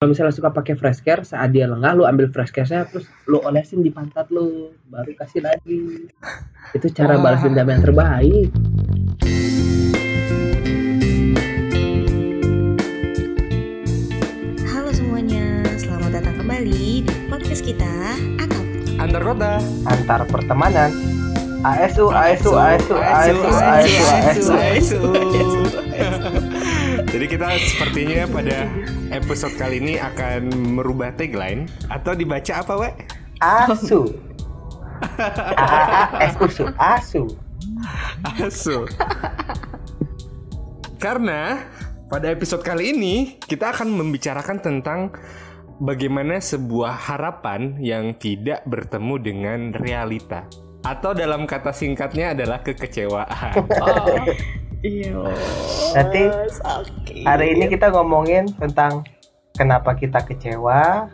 Kalau misalnya suka pakai fresh care, saat dia lengah, lu ambil fresh care-nya, terus lu olesin di pantat lu, baru kasih lagi. Itu cara Wah. balas dendam yang terbaik. Halo semuanya, selamat datang kembali di podcast kita Akap. Antar kota. Antar pertemanan. ASU, ASU, ASU, ASU, ASU, ASU. Jadi kita sepertinya pada episode kali ini akan merubah tagline atau dibaca apa, we? ASU. ASU, ASU. Asu. Karena pada episode kali ini kita akan membicarakan tentang bagaimana sebuah harapan yang tidak bertemu dengan realita. Atau dalam kata singkatnya adalah kekecewaan. Iya. Nanti Hari ini kita ngomongin tentang kenapa kita kecewa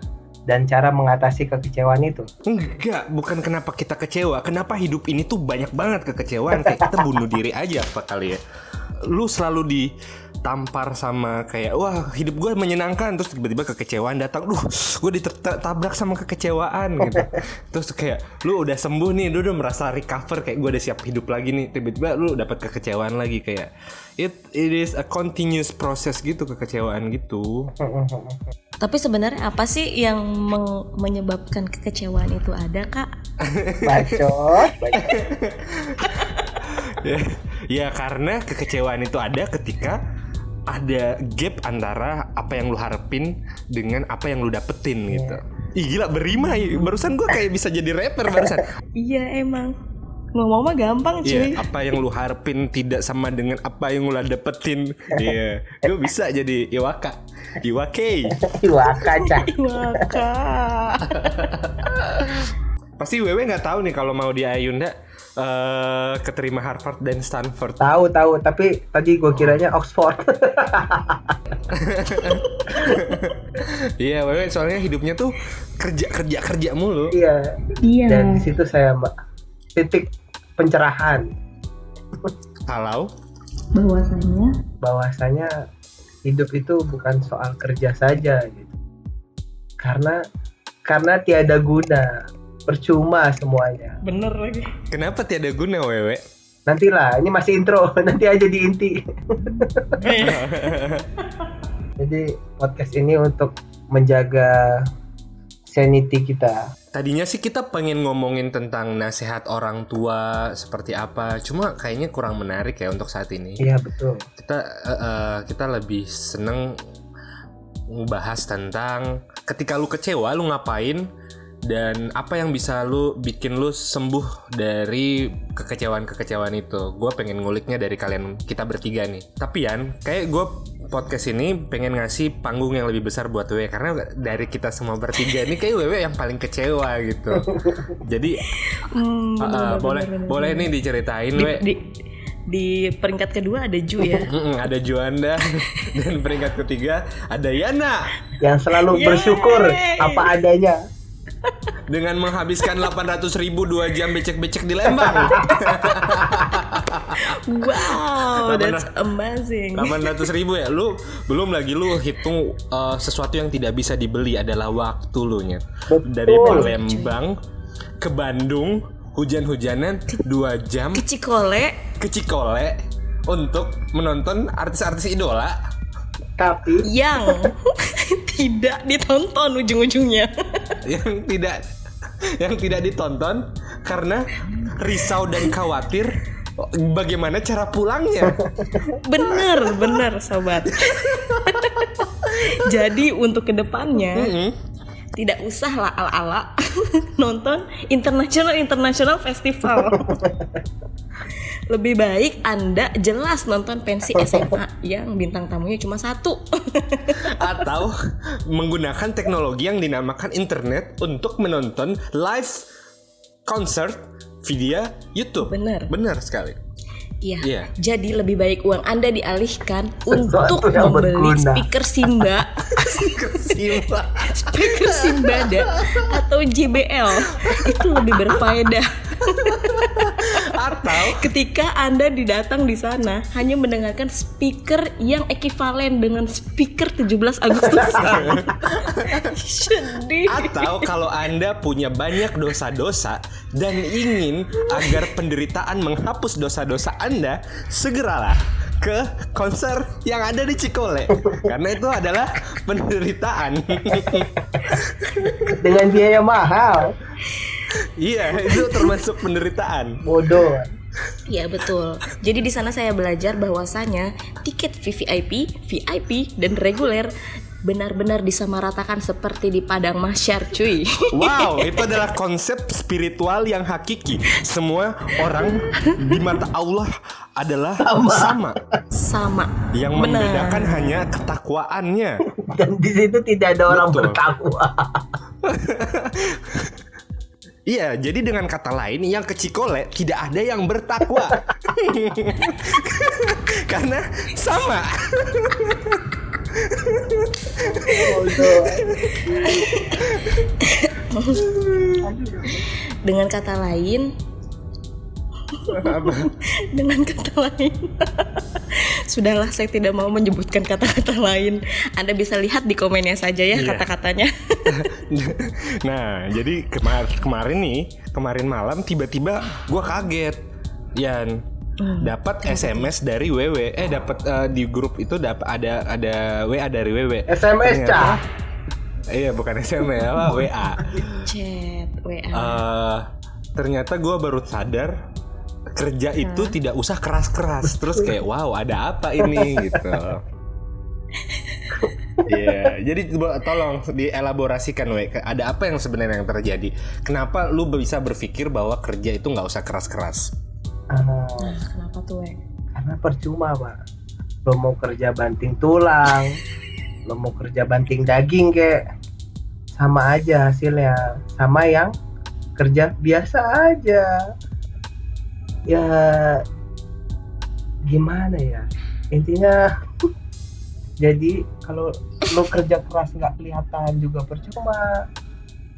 dan cara mengatasi kekecewaan itu. Enggak, bukan kenapa kita kecewa. Kenapa hidup ini tuh banyak banget kekecewaan. Kayak kita bunuh diri aja apa kali ya. Lu selalu ditampar sama kayak wah hidup gue menyenangkan terus tiba-tiba kekecewaan datang. Duh, gue ditabrak sama kekecewaan gitu. Terus kayak lu udah sembuh nih, lu udah merasa recover kayak gue udah siap hidup lagi nih. Tiba-tiba lu dapat kekecewaan lagi kayak it it is a continuous process gitu kekecewaan gitu. Tapi sebenarnya apa sih yang menyebabkan kekecewaan itu ada, Kak? Bacot. ya, ya karena kekecewaan itu ada ketika ada gap antara apa yang lu harapin dengan apa yang lu dapetin gitu. Ih gila berima ya. Barusan gua kayak bisa jadi rapper barusan. Iya emang. Ngomong mah gampang cuy. Iya, apa yang lu harapin tidak sama dengan apa yang lu dapetin. Iya, gue bisa jadi Iwaka. Iwake. Kaca. Wah, Kak. Pasti Wewe nggak tahu nih kalau mau di Ayunda eh keterima Harvard dan Stanford. Tahu tahu, tapi tadi gue kiranya Oxford. Iya, Wewe soalnya hidupnya tuh kerja kerja kerja mulu. iya. Iya. Dan di situ saya mbak titik pencerahan Kalau Bahwasanya bahwasanya hidup itu bukan soal kerja saja gitu. Karena karena tiada guna, percuma semuanya. bener lagi. kenapa tiada guna Wewe? Nantilah, ini masih intro, nanti aja di inti. Jadi podcast ini untuk menjaga sanity kita. Tadinya sih kita pengen ngomongin tentang nasihat orang tua seperti apa, cuma kayaknya kurang menarik ya untuk saat ini. Iya betul. Kita eh, kita lebih seneng ngebahas tentang ketika lu kecewa lu ngapain dan apa yang bisa lu bikin lu sembuh dari kekecewaan-kekecewaan itu. Gue pengen nguliknya dari kalian kita bertiga nih. Tapi Yan, kayak gue podcast ini pengen ngasih panggung yang lebih besar buat Wewe karena dari kita semua bertiga ini kayak Wewe yang paling kecewa gitu. Jadi Hmm, uh, uh, bener, boleh bener, bener, boleh bener. nih diceritain di, We. di, di peringkat kedua ada Ju ya. Ada Juanda dan peringkat ketiga ada Yana Yang selalu Yeay. bersyukur apa adanya. Dengan menghabiskan 800 ribu dua jam becek-becek di Lembang. Wow, that's amazing. 800 ribu ya, lu belum lagi lu hitung uh, sesuatu yang tidak bisa dibeli adalah waktu lu nya. Dari. Palembang ke Bandung hujan-hujanan dua jam Ke Cikole, ke Cikole untuk menonton artis-artis idola Tapi yang tidak ditonton ujung-ujungnya. yang tidak yang tidak ditonton karena risau dan khawatir bagaimana cara pulangnya. bener, bener, sobat. Jadi untuk ke depannya Mm-mm. tidak usah lah ala-ala nonton internasional internasional festival. Lebih baik Anda jelas nonton pensi SMA yang bintang tamunya cuma satu. Atau menggunakan teknologi yang dinamakan internet untuk menonton live concert via YouTube. Bener. Benar sekali. Iya. Iya. Jadi lebih baik uang Anda dialihkan Sesuatu untuk membeli berguna. speaker Simba, Simba. speaker Simbada atau JBL. Itu lebih berfaedah. Ketika Anda didatang di sana hanya mendengarkan speaker yang ekivalen dengan speaker 17 Agustus. Sedih. Atau kalau Anda punya banyak dosa-dosa dan ingin agar penderitaan menghapus dosa-dosa Anda, segeralah ke konser yang ada di Cikole karena itu adalah penderitaan. Dengan biaya mahal. iya, itu termasuk penderitaan. Bodoh. Iya betul. Jadi di sana saya belajar bahwasanya tiket VVIP, VIP dan reguler benar-benar disamaratakan seperti di padang mahsyar cuy. Wow, itu adalah konsep spiritual yang hakiki. Semua orang di mata Allah adalah sama. Sama. Yang Benar. membedakan hanya ketakwaannya. Dan di situ tidak ada orang Betul. bertakwa. Iya, jadi dengan kata lain yang ke Cikole tidak ada yang bertakwa. Karena sama. Dengan kata lain, dengan kata lain. Sudahlah, saya tidak mau menyebutkan kata-kata lain. Anda bisa lihat di komennya saja ya Iya. kata-katanya. nah, jadi kemar kemarin nih, kemarin malam tiba-tiba gua kaget. Yan dapat SMS dari WW. Eh dapat eh, di grup itu dapat ada ada WA dari WW. SMS cah. Iya, bukan SMS, apa WA. Chat, WA. Eh, ternyata gue baru sadar kerja itu tidak usah keras-keras terus kayak wow ada apa ini gitu Iya, jadi coba tolong dielaborasikan, we. Ada apa yang sebenarnya yang terjadi? Kenapa lu bisa berpikir bahwa kerja itu nggak usah keras-keras? Ah, Nah, kenapa tuh, We? karena percuma pak. Lo mau kerja banting tulang, lo mau kerja banting daging kayak sama aja hasilnya, sama yang kerja biasa aja. Ya gimana ya? Intinya jadi kalau lo kerja keras nggak kelihatan juga percuma.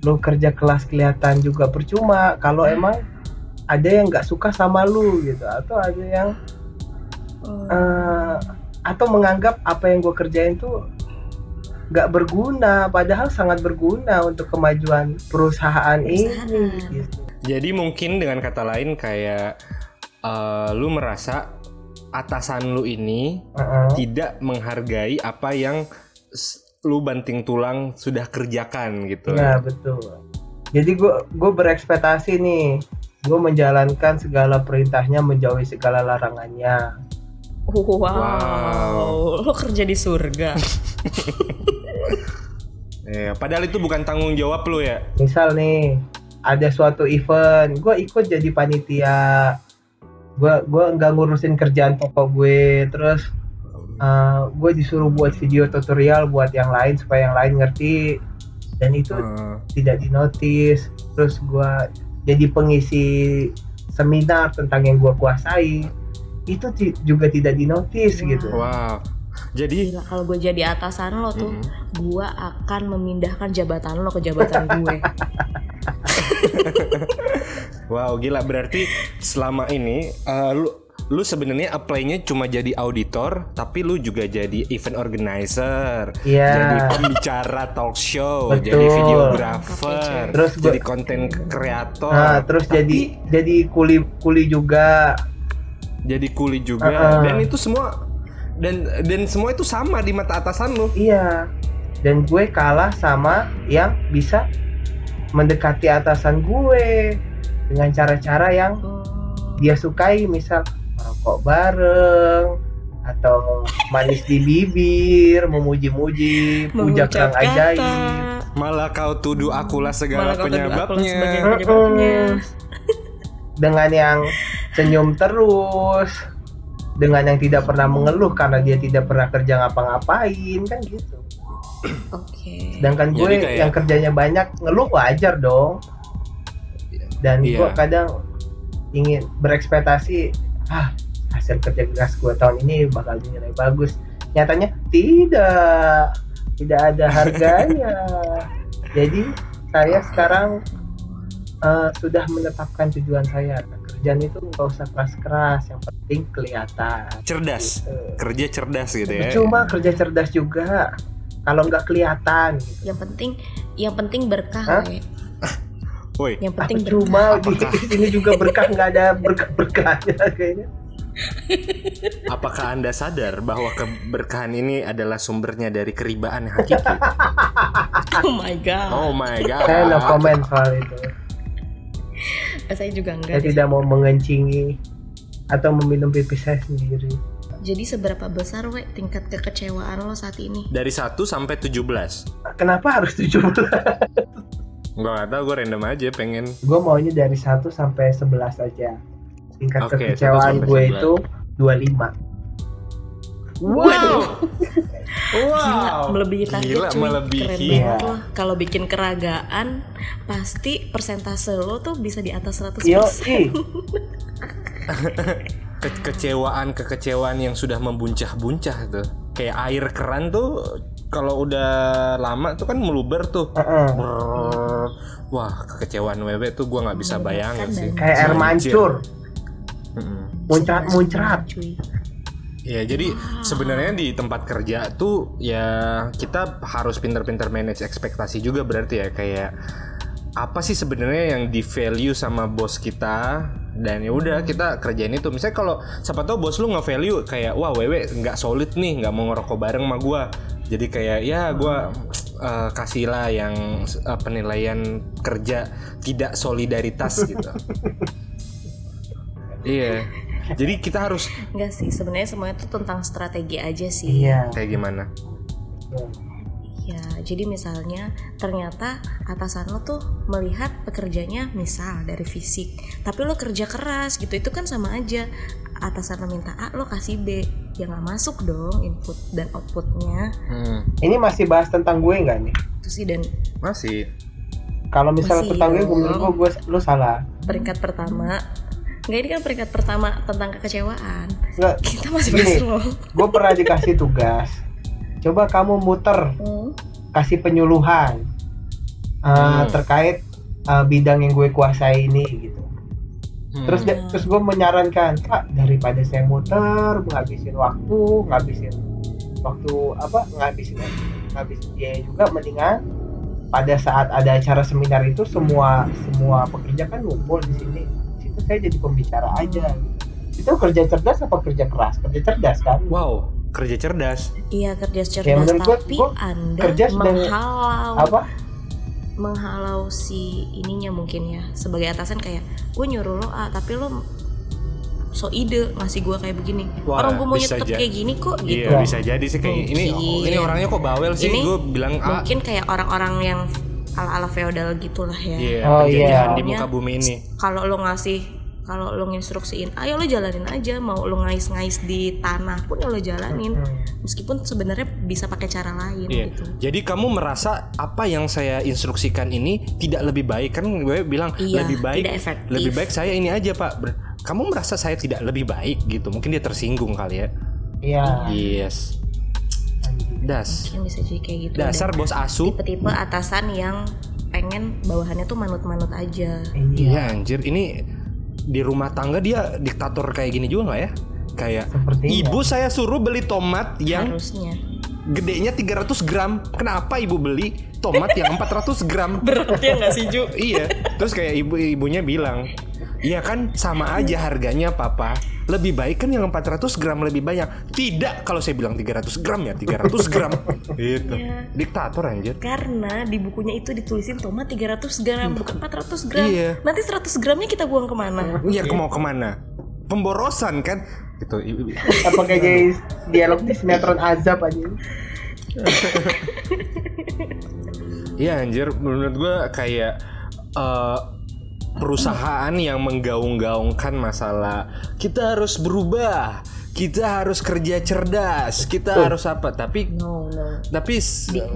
Lo kerja kelas kelihatan juga percuma. Kalau emang ada yang nggak suka sama lu gitu atau ada yang Hmm. eh, atau menganggap apa yang gue kerjain tuh nggak berguna padahal sangat berguna untuk kemajuan perusahaan ini Perusahaan. gitu. Jadi mungkin dengan kata lain kayak eh, lu merasa atasan lu ini Heeh. tidak menghargai apa yang lu banting tulang sudah kerjakan gitu. Ya betul. Jadi gue gue berekspektasi nih, gue menjalankan segala perintahnya, menjauhi segala larangannya. Wow. Wow. Lo kerja di surga. Iya, padahal itu bukan tanggung jawab lu ya. Misal nih, ada suatu event, gue ikut jadi panitia. Gue gua nggak ngurusin kerjaan pokok gue, terus gue disuruh buat video tutorial buat yang lain supaya yang lain ngerti dan itu Hmm. tidak dinotis terus gua jadi pengisi seminar tentang yang gua kuasai itu ti- juga tidak dinotis Wow. gitu Wow. Jadi Gila, kalau gue jadi atasan lo tuh, Mm. gue akan memindahkan jabatan lo ke jabatan gue. Wow, gila berarti selama ini eh, lu lu sebenarnya apply-nya cuma jadi auditor, tapi lu juga jadi event organizer, Iya. jadi pembicara talk show, Betul. jadi videographer, Terus gua- jadi konten kreator, nah terus jadi jadi kuli kuli juga jadi kuli juga, Uh-uh. dan itu semua dan dan semua itu sama di mata atasan lu. iya dan gue kalah sama yang bisa mendekati atasan gue dengan cara-cara yang dia sukai misal merokok bareng atau manis di bibir memuji-muji puja ajaib Malah kau tuduh akulah segala Malah akulah penyebabnya. penyebabnya. dengan yang senyum terus dengan yang tidak pernah mengeluh karena dia tidak pernah kerja ngapa-ngapain kan gitu Oke. sedangkan Jadi gue kayak- yang kerjanya banyak ngeluh wajar dong dan Iya. gue kadang ingin berekspektasi ah hasil kerja keras gue tahun ini bakal dinilai bagus nyatanya tidak tidak ada harganya jadi saya sekarang eh, sudah menetapkan tujuan saya kerjaan itu nggak usah keras-keras yang penting kelihatan cerdas Gitu. kerja cerdas gitu ya Percuma kerja cerdas juga kalau nggak kelihatan gitu. Yang penting yang penting berkah, Hah? we. woi Yang penting di Apakah- sini juga berkah nggak ada berkah berkahnya kayaknya. Apakah anda sadar bahwa keberkahan ini adalah sumbernya dari keribaan hakiki? Oh my god. oh my saya no god comment soal itu. Saya juga saya enggak. tidak mau mengencingi atau meminum pipis saya sendiri. Jadi seberapa besar we tingkat kekecewaan lo saat ini? dari 1 sampai 17 kenapa harus 17 Gak nggak tahu gue random aja pengen gue maunya dari 1 sampai 11 aja tingkat Oke, 1 kekecewaan gue 11. itu 25 wow Gila, melebihi target Gila, cuy. melebihi. Keren Iya. banget lo. Kalau bikin keragaan, pasti persentase lo tuh bisa di atas 100%. yo Ke- kekecewaan kekecewaan yang sudah membuncah-buncah tuh kayak air keran tuh kalau udah lama tuh kan meluber tuh Heeh. Wah kekecewaan wewe tuh gua nggak bisa bayangin sih. Kayak air mancur. Muncrat muncrat. Cuy. Ya jadi sebenarnya di tempat kerja tuh ya kita harus pinter-pinter manage ekspektasi juga berarti ya. Kayak apa sih sebenarnya yang di value sama bos kita dan ya udah kita kerjain itu. Misalnya kalau siapa tahu bos lu nggak value kayak wah wewe nggak solid nih nggak mau ngerokok bareng sama gua. Jadi kayak ya gua eh, kasih lah yang eh, penilaian kerja tidak solidaritas gitu. Iya. Jadi kita harus Enggak sih, sebenarnya semuanya tuh tentang strategi aja sih. iya. Kayak gimana Ya, jadi misalnya ternyata atasan lo tuh melihat pekerjanya misal dari fisik, tapi lo kerja keras gitu, itu kan sama aja. Atasan lo minta A, lo kasih B, ya nggak masuk dong input dan outputnya. Hmm, ini masih bahas tentang gue nggak nih Itu sih dan masih kalau misalnya Masih tentang gue dong. menurut gue gue lu salah peringkat pertama, nggak ini kan peringkat pertama tentang kekecewaan. nggak Kita masih Gini. bahas lo. gue pernah dikasih tugas coba kamu muter Hmm. kasih penyuluhan uh, Hmm. terkait uh, bidang yang gue kuasai ini gitu Hmm. terus dia- terus gue menyarankan pak daripada saya muter ngabisin waktu ngabisin waktu apa ngabisin ngabisin biaya juga mendingan pada saat ada acara seminar itu semua semua pekerja kan ngumpul di sini situ saya jadi pembicara aja gitu. itu kerja cerdas apa kerja keras kerja cerdas kan Wow, kerja cerdas. Iya kerja cerdas, Ya, menurut tapi gua anda kerja menghalau apa menghalau si ininya mungkin ya sebagai atasan kayak gue nyuruh lo A tapi lo so ide ngasih gue kayak begini Wah, orang gue mau aja. kayak gini kok gitu Iya, bisa jadi sih kayak ini Mungkin. ini orangnya kok bawel sih. Ini Gue bilang ah, mungkin kayak orang-orang yang ala-ala feodal gitulah ya iya, Oh, iya. di muka bumi ini. kalau lo ngasih kalau lo nginstruksiin ayo lo jalanin aja mau lo ngais-ngais di tanah pun ya lo jalanin Hmm. meskipun sebenarnya bisa pakai cara lain Iya. gitu Jadi kamu merasa apa yang saya instruksikan ini tidak lebih baik kan gue bilang Iya, lebih baik tidak efektif. lebih baik saya ini aja Pak. Kamu merasa saya tidak lebih baik gitu. Mungkin dia tersinggung kali ya. iya Yes. Das. mungkin bisa jadi kayak gitu Dasar bos asu. tipe-tipe atasan yang pengen bawahannya tuh manut-manut aja iya Iya anjir, ini di rumah tangga dia diktator kayak gini juga nggak ya? Kayak sepertinya ibu saya suruh beli tomat yang harusnya gedenya 300 gram. Kenapa ibu beli tomat yang 400 gram? berat ya nggak sih Ju iya. Terus kayak ibu-ibunya bilang, Iya kan sama aja harganya papa Lebih baik kan yang 400 gram lebih banyak Tidak kalau saya bilang 300 gram ya 300 gram Gitu Iya. Diktator anjir karena di bukunya itu ditulisin tomat 300 gram bukan 400 gram Iya. nanti 100 gramnya kita buang ke mana Iya mau ke mana Pemborosan kan? Gitu. Apa kayak dialog di sinetron azab aja. Iya anjir. Menurut gua kayak eh, perusahaan yang menggaung-gaungkan masalah kita harus berubah, kita harus kerja cerdas, kita Betul. harus apa? Tapi no no tapi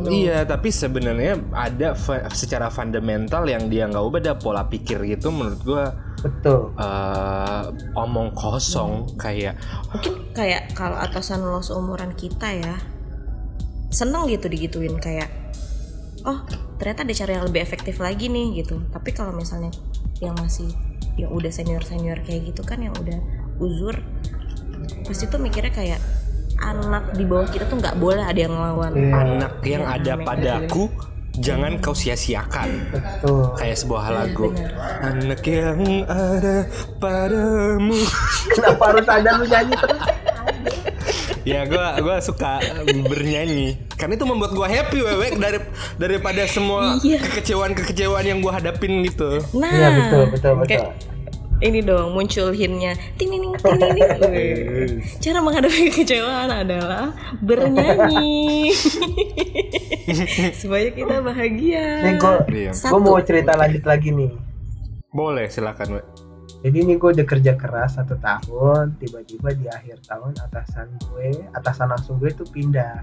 no. iya tapi sebenarnya ada fa- secara fundamental yang dia nggak ubah ada pola pikir gitu menurut gua betul eh, omong kosong kayak mungkin kayak kalau atasan lo seumuran kita ya seneng gitu digituin kayak oh ternyata ada cara yang lebih efektif lagi nih gitu tapi kalau misalnya yang masih yang udah senior senior kayak gitu kan yang udah uzur pasti tuh mikirnya kayak anak di bawah kita tuh nggak boleh ada yang ngelawan. Iya. anak yang Ya, ada amin. padaku jangan kau sia-siakan. Betul. Kayak sebuah Iya, lagu. benar. anak yang ada padamu. Kenapa harus ada lu nyanyi terus? Ya gua gua suka bernyanyi. Karena itu membuat gua happy wewe dari daripada semua Iya. kekecewaan kekecewaan yang gua hadapin gitu. Nah iya betul betul betul. kayak ini dong muncul hintnya. Ting ting ting ting cara menghadapi kekecewaan adalah bernyanyi. Supaya kita bahagia. Nih gue gue mau cerita lanjut lagi nih. Boleh silakan we jadi nih gue udah kerja keras satu tahun tiba-tiba di akhir tahun atasan gue atasan langsung gue tuh pindah.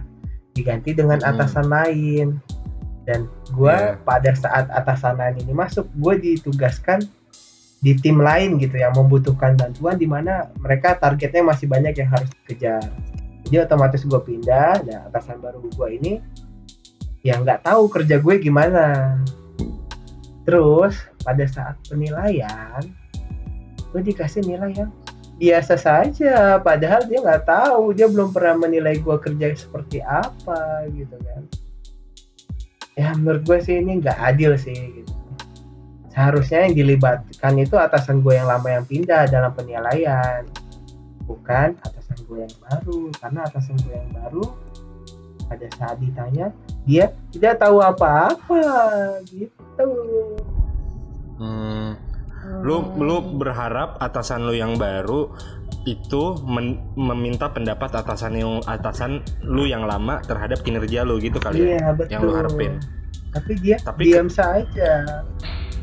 Diganti dengan Hmm. atasan lain. Dan gue Iya. pada saat atasan lain ini masuk gue ditugaskan di tim lain gitu yang membutuhkan bantuan di mana mereka targetnya masih banyak yang harus dikejar. Jadi otomatis gue pindah dan atasan baru gue ini yang nggak tahu kerja gue gimana. Terus pada saat penilaian gue dikasih nilai yang biasa saja padahal dia nggak tahu dia belum pernah menilai gue kerja seperti apa gitu kan. Ya menurut gue sih ini nggak adil sih gitu seharusnya yang dilibatkan itu atasan gue yang lama yang pindah dalam penilaian bukan atasan gue yang baru. Karena atasan gue yang baru pada saat ditanya dia tidak tahu apa-apa gitu. Hmm, lu lu berharap atasan lu yang baru itu men- meminta pendapat atasan yang atasan lu yang lama terhadap kinerja lu gitu kali ya iya betul yang lu harapin. tapi dia Tapi diam saja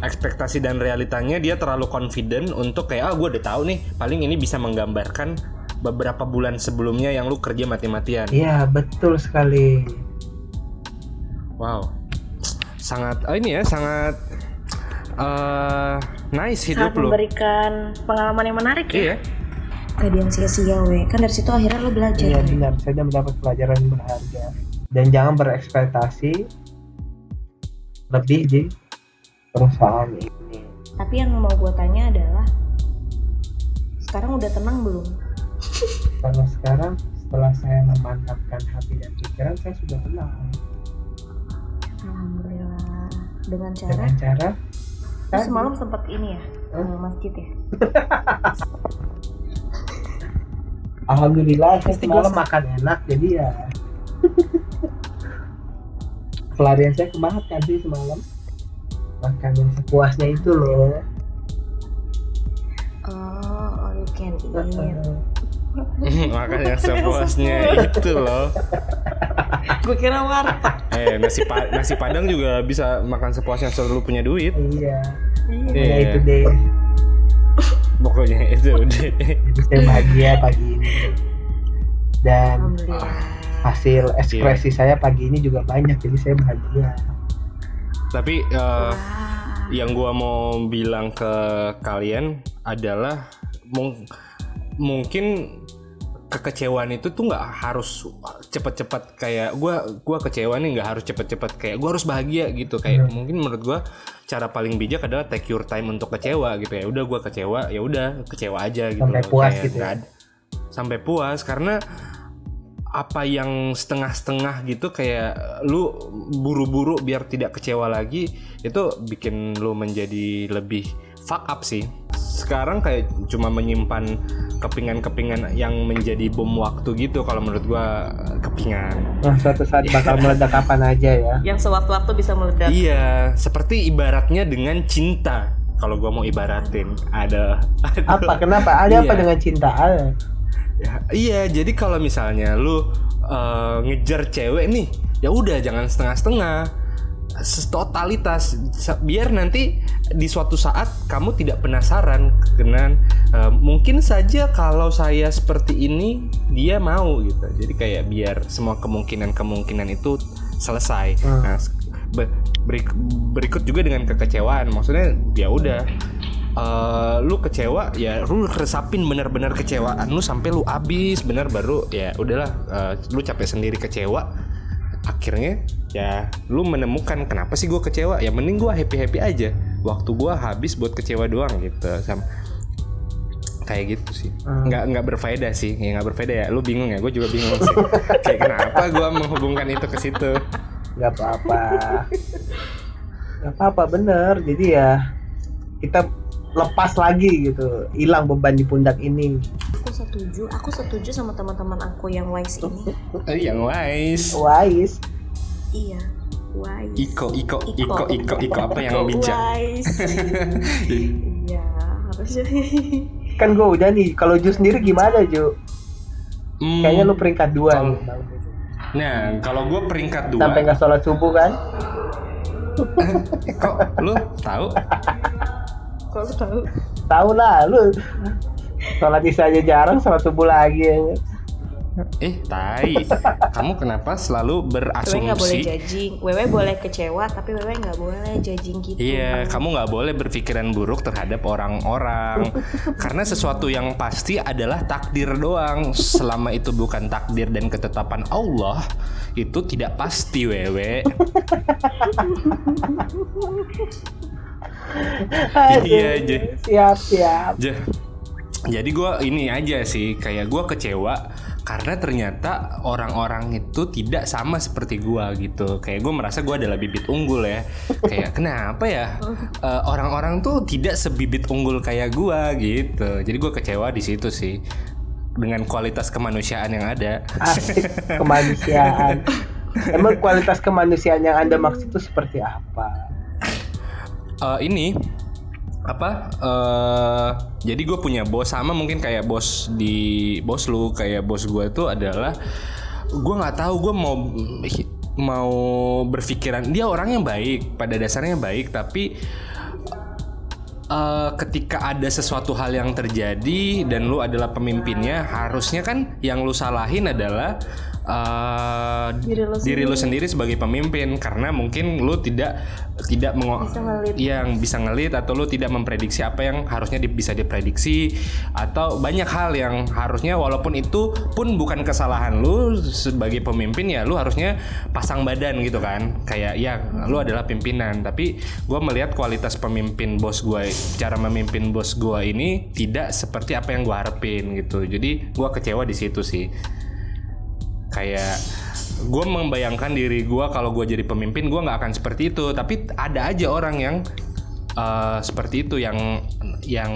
ekspektasi dan realitanya dia terlalu confident untuk kayak ah gue udah tahu nih paling ini bisa menggambarkan beberapa bulan sebelumnya yang lu kerja mati-matian. Iya betul sekali. Wow. Sangat ah, ini ya sangat eh nice hidup saat lu. memberikan pengalaman yang menarik ya. Iya. Gak yang sia-sia we. Kan dari situ akhirnya lo belajar. Iya benar. Saya sudah mendapat pelajaran yang berharga. Dan jangan berekspektasi lebih di perusahaan ini. Tapi yang mau gue tanya adalah sekarang udah tenang belum? Karena sekarang setelah saya memantapkan hati dan pikiran saya sudah tenang. Alhamdulillah. Dengan cara? Dengan cara? Tadi, semalam sempat ini ya ke masjid ya? Alhamdulillah saya semalam makan enak jadi ya. Pelarian saya ke makan sih semalam makan yang sepuasnya itu loh. Oh all you can eat. Makanya sepuasnya itu loh. Gue kira warteg. Eh nasi pa- nasi padang juga bisa makan sepuasnya selalu punya duit. Iya. Iya. ya Iya. itu deh. Pokoknya itu udah jadi saya bahagia pagi ini. Dan hasil ekspresi saya pagi ini juga banyak jadi saya bahagia tapi eh, Wah. yang gua mau bilang ke kalian adalah mung- mungkin kekecewaan itu tuh nggak harus cepet-cepet kayak gua gua kecewa nih nggak harus cepet-cepet kayak gua harus bahagia gitu kayak Hmm. mungkin menurut gua cara paling bijak adalah take your time untuk kecewa gitu ya udah gua kecewa ya udah kecewa aja gitu Sampai loh. puas Kayak gitu ya. sampai puas karena apa yang setengah-setengah gitu kayak lu buru-buru biar tidak kecewa lagi itu bikin lu menjadi lebih fuck up sih. Sekarang kayak cuma menyimpan kepingan-kepingan yang menjadi bom waktu gitu kalau menurut gua kepingan. Nah suatu saat bakal meledak kapan aja ya. Yang sewaktu-waktu bisa meledak. Iya seperti ibaratnya dengan cinta. Kalau gua mau ibaratin ada apa? kenapa? Ada apa Iya. dengan cinta? Ada Ya, iya, jadi kalau misalnya lu eh, ngejar cewek nih, ya udah jangan setengah-setengah. Totalitas biar nanti di suatu saat kamu tidak penasaran dengan eh, mungkin saja kalau saya seperti ini dia mau gitu. Jadi kayak biar semua kemungkinan-kemungkinan itu selesai. Hmm. Nah, berik- berikut juga dengan kekecewaan. Maksudnya ya udah eh, lu kecewa ya lu resapin bener-bener kecewaan lu sampai lu abis bener baru ya udahlah eh, lu capek sendiri kecewa. Akhirnya ya lu menemukan kenapa sih gue kecewa? Ya mending gue happy happy aja. Waktu gue habis buat kecewa doang gitu sama kayak gitu sih. Hmm. nggak nggak berfaedah sih ya nggak berfaedah ya. Lu bingung ya? Gue juga bingung sih. Kayak kenapa gue menghubungkan itu ke situ? Nggak apa-apa. Nggak apa-apa bener. Jadi ya kita lepas lagi gitu. Hilang beban di pundak ini. Aku setuju. Aku setuju sama teman-teman aku yang wise ini. Eh, yang wise. Wise. Iya wise. Iko, Iko, Iko, Iko, Iko, apa yang bijak? wise. Iya harusnya. Kan gue udah nih. Kalau Ju sendiri gimana Ju? Hmm, kayaknya lu peringkat dua Kalau- nih Bang. Nah, kalau gue peringkat dua, sampai nggak sholat subuh kan? Kok lu tahu? kalau tahu tahu lah lu sholat isya aja jarang sholat subuh lagi ya. Eh, tai. Kamu kenapa selalu Wewe nggak boleh berasumsi? judging Wewe boleh kecewa tapi Wewe nggak boleh judging gitu Iya, kamu nggak boleh berpikiran buruk terhadap orang-orang karena sesuatu yang pasti adalah takdir doang. Selama itu bukan takdir dan ketetapan Allah, itu tidak pasti, wewe. Iya, Ju. siap siap Ja- Jadi gue ini aja sih, kayak gue kecewa karena ternyata orang-orang itu tidak sama seperti gue gitu. Kayak gue merasa gue adalah bibit unggul ya. Kayak kenapa ya eh, orang-orang tuh tidak sebibit unggul kayak gue gitu. Jadi gue kecewa di situ sih dengan kualitas kemanusiaan yang ada. asik kemanusiaan emang kualitas kemanusiaan yang anda maksud itu seperti apa Eh, ini apa eh jadi gue punya bos sama mungkin kayak bos di bos lu kayak bos gue itu adalah gue nggak tahu gue mau mau berpikiran dia orang yang baik pada dasarnya baik tapi eh, ketika ada sesuatu hal yang terjadi dan lu adalah pemimpinnya harusnya kan yang lu salahin adalah eh, Diri lu diri lu sendiri. sebagai pemimpin karena mungkin lu tidak tidak mengo- Bisa ngelit. yang bisa ngelit atau lu tidak memprediksi apa yang harusnya di- bisa diprediksi atau banyak hal yang harusnya walaupun itu pun bukan kesalahan lu sebagai pemimpin ya lu harusnya pasang badan gitu kan. Kayak ya lu adalah pimpinan. Tapi gue melihat kualitas pemimpin bos gue cara memimpin bos gue ini tidak seperti apa yang gue harapin gitu. Jadi gue kecewa di situ sih kayak gue membayangkan diri gue kalau gue jadi pemimpin gue nggak akan seperti itu. Tapi ada aja orang yang eh, seperti itu yang yang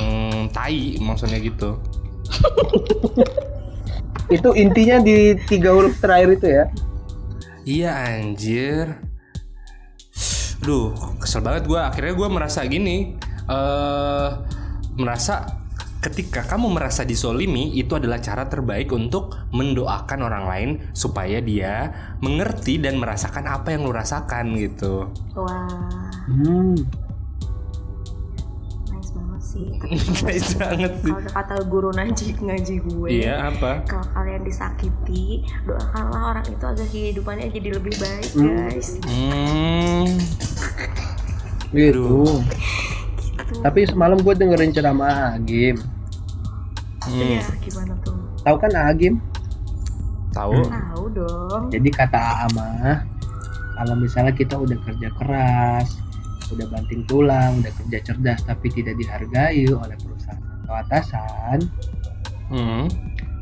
tai maksudnya gitu. Itu intinya di tiga huruf terakhir itu ya? Iya anjir. Duh kesel banget gue akhirnya gue merasa gini eh merasa ketika kamu merasa disolimi itu adalah cara terbaik untuk mendoakan orang lain supaya dia mengerti dan merasakan apa yang lu rasakan gitu Wah hmm. nice banget sih Nice banget sih. Kalau kata guru ngaji ngaji gue Iya apa? kalau kalian disakiti doakanlah orang itu agar kehidupannya jadi lebih baik Hmm. guys Hmm. gitu gitu tapi semalam gue dengerin ceramah Agim hmm. Iya, gimana tuh tahu kan Agim Tahu? tahu dong jadi kata Ama kalau misalnya kita udah kerja keras udah banting tulang udah kerja cerdas tapi tidak dihargai oleh perusahaan atau atasan Hmm.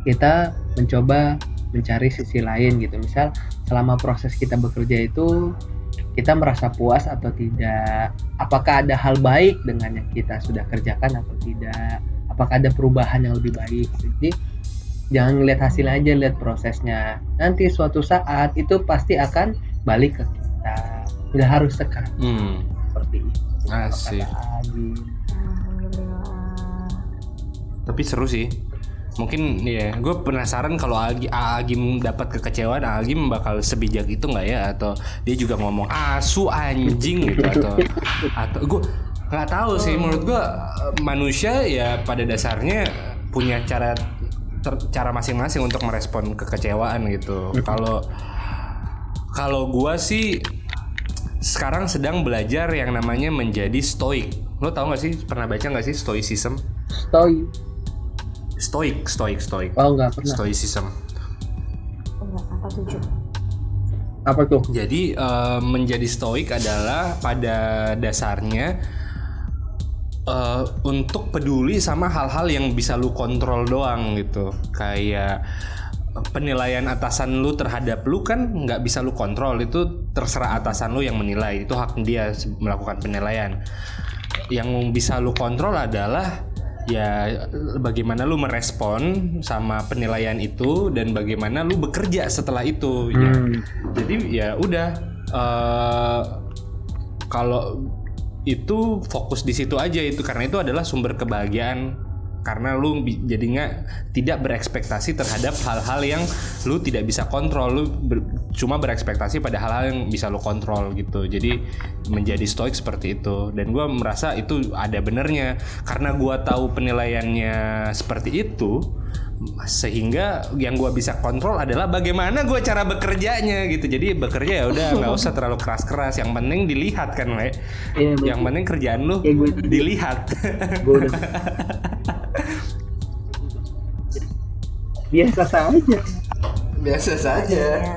kita mencoba mencari sisi lain gitu misal selama proses kita bekerja itu kita merasa puas atau tidak? Apakah ada hal baik dengan yang kita sudah kerjakan atau tidak? Apakah ada perubahan yang lebih baik? Jadi jangan lihat hasilnya aja lihat prosesnya. Nanti suatu saat itu pasti akan balik ke kita. Nggak harus sekarang. Hmm. seperti itu. Asik. Tapi seru sih. Mungkin ya, gue penasaran kalau Agi, Agim dapat kekecewaan, Agim bakal sebijak itu nggak ya? Atau dia juga ngomong asu anjing gitu atau atau gue nggak tahu sih. Menurut gue manusia ya pada dasarnya punya cara ter- cara masing-masing untuk merespon kekecewaan gitu. Kalau kalau gue sih sekarang sedang belajar yang namanya menjadi stoik. Lo tau gak sih? Pernah baca gak sih stoicism? Stoi. Stoik, stoik, stoik. Oh nggak pernah. Stoicism. enggak apa tujuh Apa tuh? Jadi eh, menjadi stoik adalah pada dasarnya eh, untuk peduli sama hal-hal yang bisa lu kontrol doang gitu. Kayak penilaian atasan lu terhadap lu kan nggak bisa lu kontrol itu terserah atasan lu yang menilai itu hak dia melakukan penilaian. Yang bisa lu kontrol adalah ya bagaimana lu merespon sama penilaian itu dan bagaimana lu bekerja setelah itu ya Hmm. jadi ya udah eh, kalau itu fokus di situ aja itu karena itu adalah sumber kebahagiaan karena lu jadinya tidak berekspektasi terhadap hal-hal yang lu tidak bisa kontrol. Lu ber- cuma berekspektasi pada hal-hal yang bisa lu kontrol gitu. Jadi menjadi stoik seperti itu. Dan gua merasa itu ada benernya. Karena gua tahu penilaiannya seperti itu sehingga yang gua bisa kontrol adalah bagaimana gua cara bekerjanya gitu. Jadi bekerja ya udah nggak usah terlalu keras-keras. Yang penting dilihat kan le Iya, yang penting kerjaan lu Kayak gue dilihat. Gua udah. Biasa saja. biasa saja. Ya,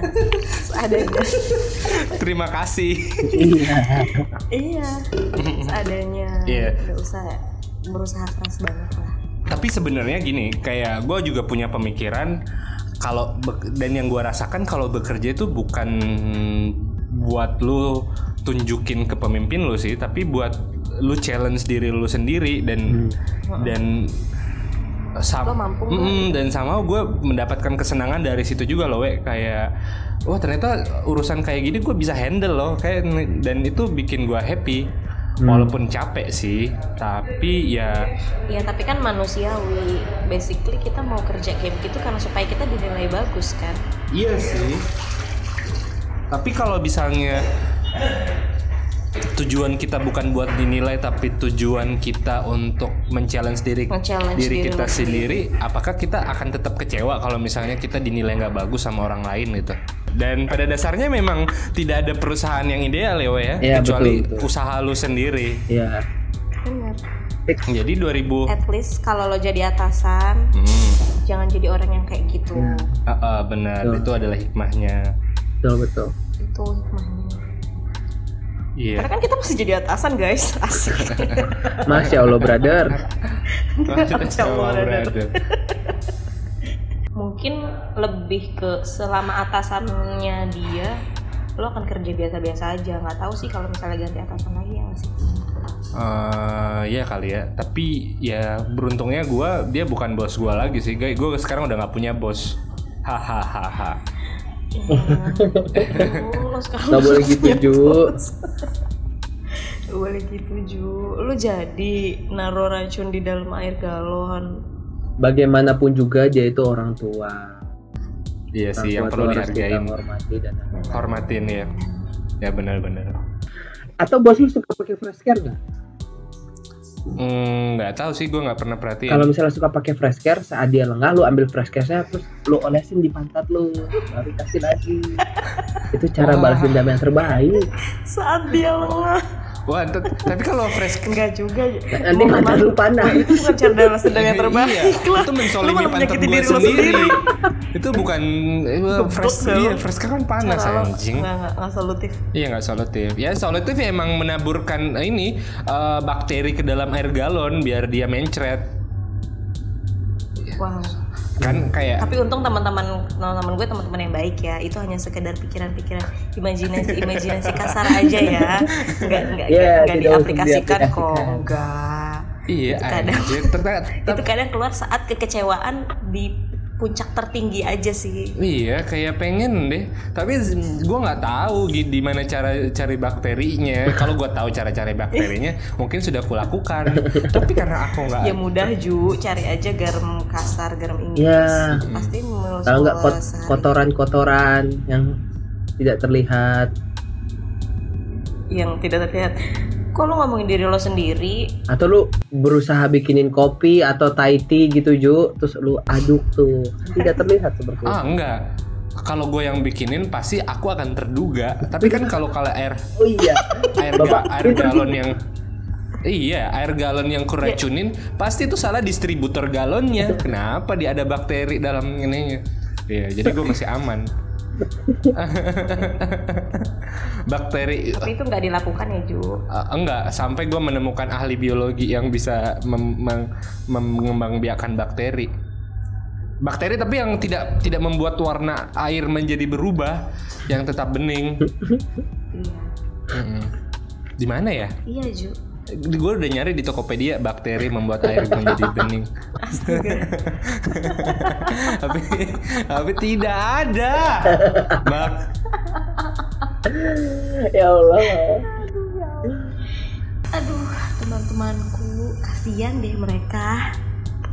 seadanya. Terima kasih. Iya. iya seadanya. Iya. nggak usah berusaha keras banget lah tapi sebenarnya gini kayak gue juga punya pemikiran kalau dan yang gue rasakan kalau bekerja itu bukan buat lu tunjukin ke pemimpin lu sih tapi buat lu challenge diri lu sendiri dan dan sama mampu nggak? Mm, dan sama gue mendapatkan kesenangan dari situ juga loh we kayak wah ternyata urusan kayak gini gue bisa handle loh. Kayak dan itu bikin gue happy walaupun capek sih tapi ya ya tapi kan manusiawi basically kita mau kerja kayak begitu karena supaya kita dinilai bagus kan Iya sih. Tapi kalau misalnya tujuan kita bukan buat dinilai tapi tujuan kita untuk men-challenge diri Men-challenge diri diri kita lu sendiri, apakah kita akan tetap kecewa kalau misalnya kita dinilai nggak bagus sama orang lain gitu? Dan pada dasarnya memang tidak ada perusahaan yang ideal ya, We, ya, Iya, kecuali betul, betul. usaha lu sendiri. Iya. benar Jadi 2000 at least kalau lo jadi atasan Hmm, jangan jadi orang yang kayak gitu ah, ah, benar, Betul. itu adalah hikmahnya. Betul betul. itu hikmahnya Iya. karena kan kita masih jadi atasan guys asik Masya Allah brother. Masya Allah, brother. mungkin lebih ke selama atasannya dia lo akan kerja biasa-biasa aja nggak tahu sih kalau misalnya ganti atasan lagi ya nggak sih Eh ya kali ya, tapi ya beruntungnya gua dia bukan bos gua lagi sih, guys. Gue sekarang udah nggak punya bos. Hahaha. Ya, lo sekarang Gak boleh gitu Ju. Boleh gitu Ju Lu jadi naruh racun di dalam air galon Bagaimanapun juga dia itu orang tua. Iya sih, yang perlu dihargain, hormati dan hormatin ya. Ya benar-benar. Atau bos lu suka pakai fresh care nggak? Hmm, nggak tahu sih, gue nggak pernah perhatiin. Kalau misalnya suka pakai fresh care, saat dia lengah lu ambil fresh care-nya terus lu olesin di pantat lu, baru kasih lagi. Itu cara Wah. balas dendam yang terbaik. Saat dia lengah Wah, tapi kalau fresh Enggak juga Nanti pantat lu panas. Itu bukan balas dendam yang terbaik Iya, lah itu malah pantat gue diri lu sendiri. sendiri itu bukan eh, fresh, iya, fresh kan panas Cara anjing. Nggak, nggak, nggak solutif Iya nggak solutif. Ya solutif ya emang menaburkan eh, ini eh, bakteri ke dalam air galon biar dia mencret. Wow Kan kayak Tapi untung teman-teman teman-teman gue teman-teman yang baik ya. Itu hanya sekedar pikiran-pikiran imajinasi imajinasi kasar aja ya. Enggak enggak Iya, enggak tidak usah diaplikasikan kok. Enggak. iya itu kadang- anjir. Ternyata- Itu kadang keluar saat kekecewaan di puncak tertinggi aja sih. Iya kayak pengen deh. Tapi gue nggak tahu di mana cara cari bakterinya. Kalau gue tahu cara cari bakterinya, mungkin sudah kulakukan. Tapi karena aku nggak Ya mudah Ju, cari aja garam kasar, garam Inggris. Ya. Pasti mulus Kalau nggak kot- kotoran-kotoran yang tidak terlihat yang tidak terlihat. Kok lu ngomongin diri lo sendiri? atau lu berusaha bikinin kopi atau Thai tea gitu Ju terus lu aduk tuh tidak terlihat seperti itu Ah enggak. Kalau gue yang bikinin pasti aku akan terduga. Tapi kan kalau kalau air oh iya air, Bapak, ga- air galon yang Iya, air galon yang kuracunin pasti itu salah distributor galonnya. Kenapa dia ada bakteri dalam ininya? Iya, jadi gue masih aman. bakteri Tapi itu nggak dilakukan ya Ju. Uh, enggak sampai gue menemukan ahli biologi yang bisa mem- meng- mengembangbiakan bakteri bakteri tapi yang tidak tidak membuat warna air menjadi berubah yang tetap bening Iya. Mm-mm. di mana ya Iya Ju. Gue udah nyari di Tokopedia bakteri membuat air menjadi bening. Tapi tapi tidak ada. Bak ya Allah. Aduh, teman-temanku, kasihan deh mereka.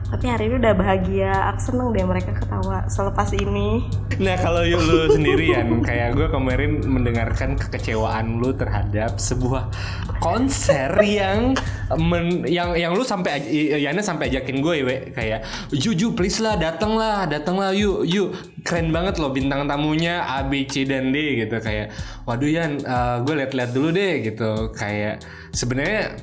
Tapi hari ini udah bahagia, aku seneng deh mereka ketawa selepas ini. Nah kalau yuk lu sendirian kayak gue kemarin mendengarkan kekecewaan lu terhadap sebuah konser yang men, yang yang lu sampai Yana sampai ajakin gue we. Kayak Juju please lah datang lah datang lah yuk yuk. Keren banget loh bintang tamunya A B C dan D gitu. Kayak waduh Yan eh, gue liat-liat dulu deh gitu. Kayak sebenarnya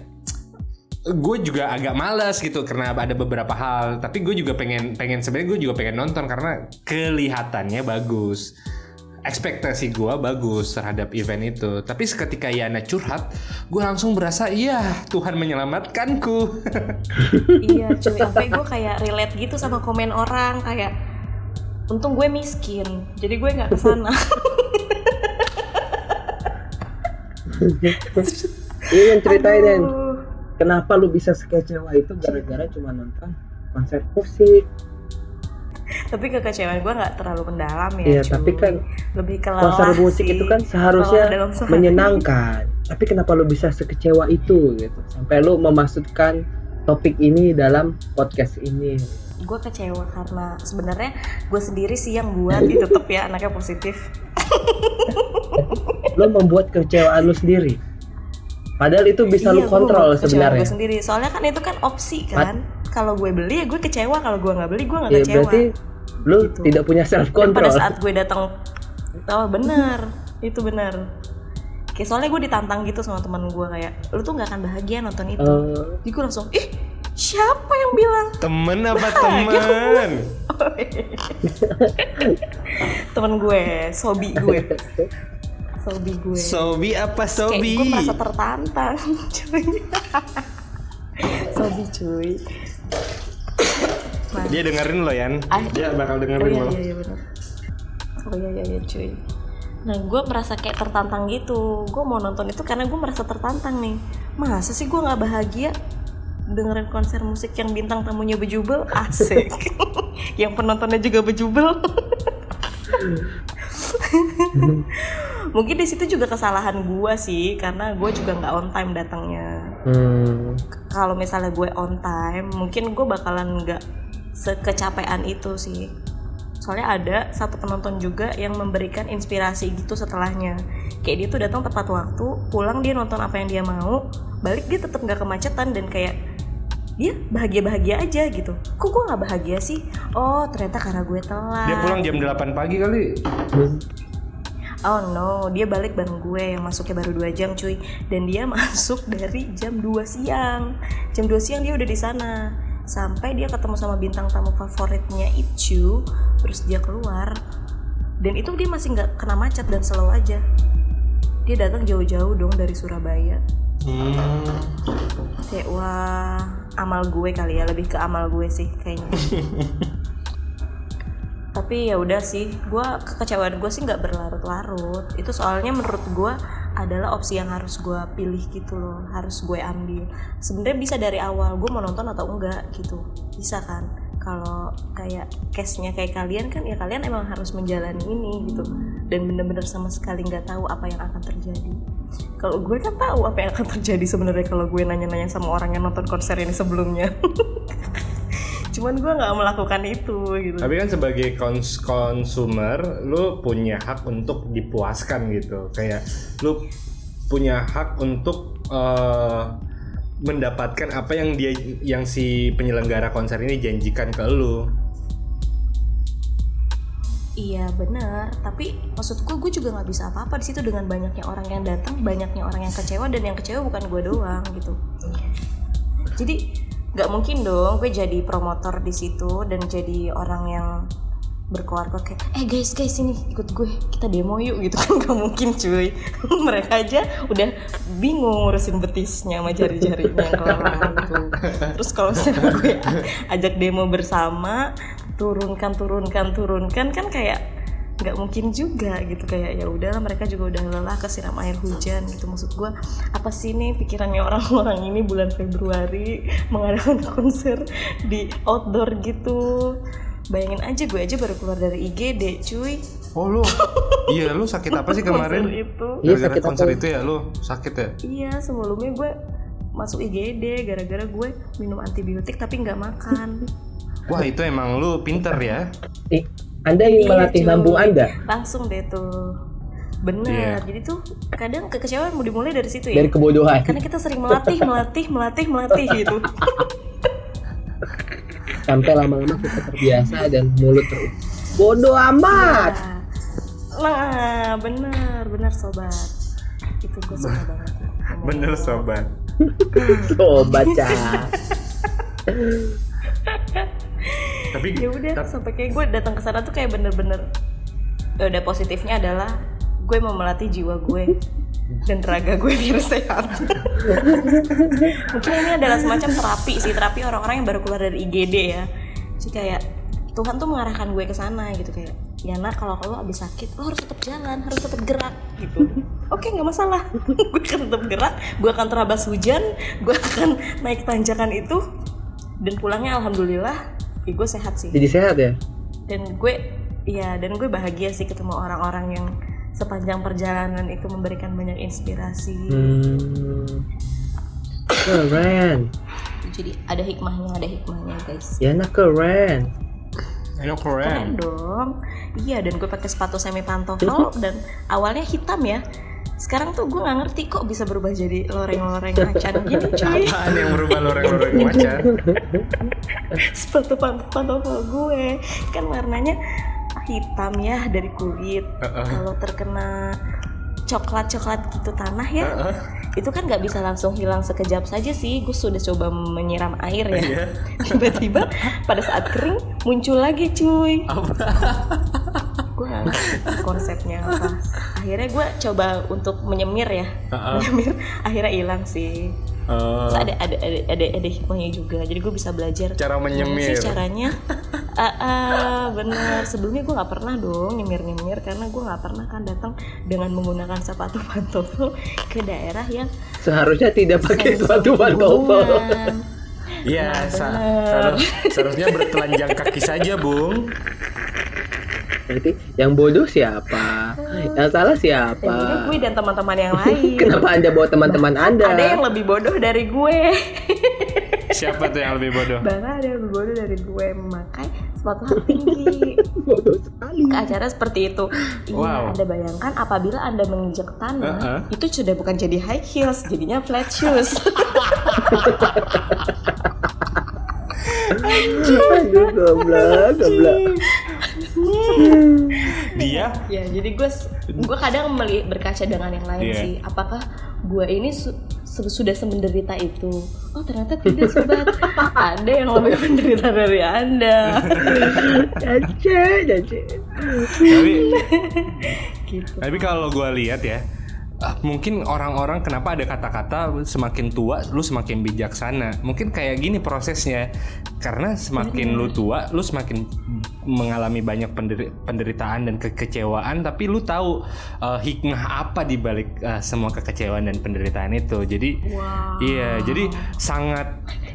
gue juga agak malas gitu karena ada beberapa hal. Tapi gue juga pengen pengen sebenarnya gue juga pengen nonton karena kelihatannya bagus. Ekspektasi gue bagus terhadap event itu. Tapi seketika Yana curhat gue langsung berasa iya Tuhan menyelamatkanku. Iya cuy, sampai gue kayak relate gitu sama komen orang kayak untung gue miskin, jadi gue nggak ke sana. Iya yang ceritain. Kenapa lu bisa sekecewa itu gara-gara cuma nonton konser musik? Tapi kekecewaan gue nggak terlalu mendalam ya. Iya, cuy. tapi kan lebih ke Konser musik sih. itu kan seharusnya menyenangkan. Tapi kenapa lu bisa sekecewa itu gitu? Sampai lu memasukkan topik ini dalam podcast ini. gue kecewa karena sebenarnya gue sendiri sih yang buat itu tetep ya anaknya positif Lu membuat kekecewaan lu sendiri. Padahal itu bisa lu Iya, gua kontrol kekecewaan sebenarnya. gue sendiri. Soalnya kan itu kan opsi kan. Kalau gue beli ya gue kecewa. Kalau gue nggak beli gue nggak Ya kecewa. berarti lu Gitu. tidak punya self Dan pada control. saat gue datang oh bener. Itu bener. Kayak soalnya gue ditantang gitu sama teman gue kayak lu tuh nggak akan bahagia nonton itu. Eh, jadi gue langsung ih siapa yang bilang? Temen apa temen? Temen gue sobi gue sobi gue. Sobi apa kayak Sobi? gue merasa tertantang cuy. Sobi cuy. Nah, dia dengerin lo Yan. Ah. dia bakal oh dengerin iya lo. iya iya benar oh iya iya iya cuy. Nah gue merasa kayak tertantang gitu. Gue mau nonton itu karena gue merasa tertantang nih. Masa sih gue nggak bahagia dengerin konser musik yang bintang tamunya bejubel? Asik. Yang penontonnya juga bejubel mungkin di situ juga kesalahan gue sih karena gue juga nggak on time datangnya. Hmm, kalau misalnya gue on time mungkin gue bakalan nggak sekecapean itu sih. Soalnya ada satu penonton juga yang memberikan inspirasi gitu setelahnya. Kayak dia tuh datang tepat waktu pulang dia nonton apa yang dia mau balik dia tetap nggak kemacetan dan kayak dia bahagia bahagia aja gitu. Kok gue nggak bahagia sih? Oh ternyata karena gue telat. Dia pulang jam 8 pagi kali Oh no, dia balik bareng gue yang masuknya baru dua jam cuy. Dan dia masuk dari jam 2 siang. Jam 2 siang dia udah di sana. Sampai dia ketemu sama bintang tamu favoritnya Ichu Terus dia keluar. Dan itu dia masih nggak kena macet dan slow aja. Dia datang jauh-jauh dong dari Surabaya. Hmm. Kayak wah amal gue kali ya. Lebih ke amal gue sih kayaknya tapi ya udah sih gue kekecewaan gue sih nggak berlarut-larut. Itu soalnya menurut gue adalah opsi yang harus gue pilih gitu loh harus gue ambil. Sebenarnya bisa dari awal gue mau nonton atau enggak gitu. Bisa kan? Kalau kayak case-nya kayak kalian kan ya kalian emang harus menjalani ini gitu. Dan bener-bener sama sekali nggak tahu apa yang akan terjadi. Kalau gue kan tahu apa yang akan terjadi sebenarnya kalau gue nanya-nanya sama orang yang nonton konser ini sebelumnya cuman gue nggak melakukan itu gitu Tapi kan sebagai kons konsumer, lu punya hak untuk dipuaskan gitu. Kayak lu punya hak untuk eh, mendapatkan apa yang dia yang si penyelenggara konser ini janjikan ke lu. Iya benar, tapi maksud gue gue juga nggak bisa apa-apa di situ dengan banyaknya orang yang datang, banyaknya orang yang kecewa dan yang kecewa bukan gue doang gitu. Jadi nggak mungkin dong gue jadi promotor di situ dan jadi orang yang berkeluarga kayak eh guys guys ini ikut gue kita demo yuk gitu kan. Gak mungkin cuy. Mereka aja udah bingung ngurusin betisnya sama jari-jarinya kelelahan tuh terus kalau misalnya gue ajak demo bersama turunkan turunkan turunkan kan kayak nggak mungkin juga gitu kayak ya udahlah mereka juga udah lelah kesiram air hujan gitu maksud gue apa sih nih pikirannya orang-orang ini bulan Februari mengadakan konser di outdoor gitu bayangin aja gue aja baru keluar dari IGD cuy Oh lu, iya lu sakit apa sih kemarin? konser itu Iya, sakit konser apa? itu ya lu sakit ya? iya sebelumnya gue masuk IGD gara-gara gue minum antibiotik tapi nggak makan Wah itu emang lu pinter ya. Anda ingin Iya, melatih cuy. lambung anda? Langsung deh tuh. Bener Iya. jadi tuh kadang kekecewaan mau dimulai dari situ ya. Dari kebodohan. Karena kita sering melatih melatih melatih melatih gitu. Sampai lama-lama kita terbiasa dan mulut terus. Bodoh amat. Nah bener bener sobat. Itu gue suka banget. Bener sobat. sobat cah Tapi ya udah sampai kayak gue datang ke sana tuh kayak bener-bener ya udah positifnya adalah gue mau melatih jiwa gue dan raga gue biar sehat. Mungkin ini adalah semacam terapi sih terapi orang-orang yang baru keluar dari IGD ya. Jadi kayak Tuhan tuh mengarahkan gue ke sana gitu kayak ya nak kalau lo abis sakit lo harus tetap jalan harus tetap gerak gitu. Oke nggak masalah. Gue akan tetap gerak gue akan terabas hujan gue akan naik tanjakan itu. Dan pulangnya alhamdulillah ya gue sehat sih. Jadi sehat ya? Dan gue ya dan gue bahagia sih ketemu orang-orang yang sepanjang perjalanan itu memberikan banyak inspirasi. Hmm. keren. Jadi ada hikmahnya ada hikmahnya guys. Ya nak keren. Ayo keren. Keren. dong. Iya dan gue pakai sepatu semi pantofel dan awalnya hitam ya sekarang tuh gue nggak ngerti kok bisa berubah jadi loreng-loreng macan gini cuy Apaan yang berubah loreng-loreng macan? sepatu pant- pantofel gue kan warnanya hitam ya dari kulit Heeh. kalau terkena coklat coklat gitu tanah ya Heeh. itu kan nggak bisa langsung hilang sekejap saja sih gue sudah coba menyiram air ya Iya. tiba-tiba pada saat kering muncul lagi cuy? gue nggak ngerti konsepnya apa. Akhirnya gue coba untuk menyemir ya. Heeh. menyemir akhirnya hilang sih. Oh, Terus ada ada ada ada ada hikmahnya juga. Jadi gue bisa belajar cara menyemir. sih caranya. Ah ah, bener. Sebelumnya gue nggak pernah dong nyemir nyemir karena gue nggak pernah kan datang dengan menggunakan sepatu pantofel ke daerah yang seharusnya tidak pakai sepatu pantofel. Iya, Nah, sa- seharusnya bertelanjang kaki saja, Bung. Berarti yang bodoh siapa? Yang salah Dan juga siapa? gue dan teman-teman yang lain Kenapa anda bawa teman-teman anda? ada yang lebih bodoh dari gue Siapa tuh yang lebih bodoh? bahkan ada yang lebih bodoh dari gue memakai sepatu hak tinggi bodoh sekali. ke acara seperti itu. Iya, Wow. Anda bayangkan apabila Anda menginjak tanah, Uh-uh. itu sudah bukan jadi high heels, jadinya flat shoes. Aduh, goblok, goblok. Dia ya, jadi gue gue kadang meli- berkaca dengan yang lain Iya. sih. Apakah gue ini su- su- sudah semenderita itu? Oh, ternyata tidak, sobat. Ada yang lebih menderita dari Anda. Jace, jace. tapi gitu. tapi kalau gua lihat ya ah, mungkin orang-orang kenapa ada kata-kata semakin tua lu semakin bijaksana mungkin kayak gini prosesnya karena semakin lu tua lu semakin mengalami banyak penderi- penderitaan dan kekecewaan tapi lu tahu eh, hikmah apa di balik eh, semua kekecewaan dan penderitaan itu jadi Wow. Iya, jadi sangat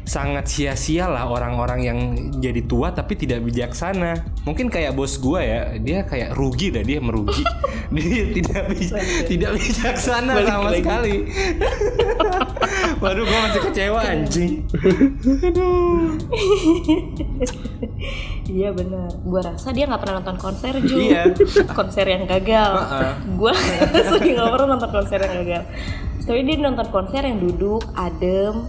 sangat sia-sia lah orang-orang yang jadi tua tapi tidak bijaksana. Mungkin kayak bos gua ya, dia kayak rugi dah dia merugi. dia tidak bi- tidak bijaksana Balik sama lagi. sekali. Waduh, gua masih kecewa anjing. Iya benar. Gue rasa dia nggak pernah nonton konser juga. Iya. konser yang gagal. Heeh. Gue sering nggak pernah nonton konser yang gagal. Tapi dia nonton konser yang duduk adem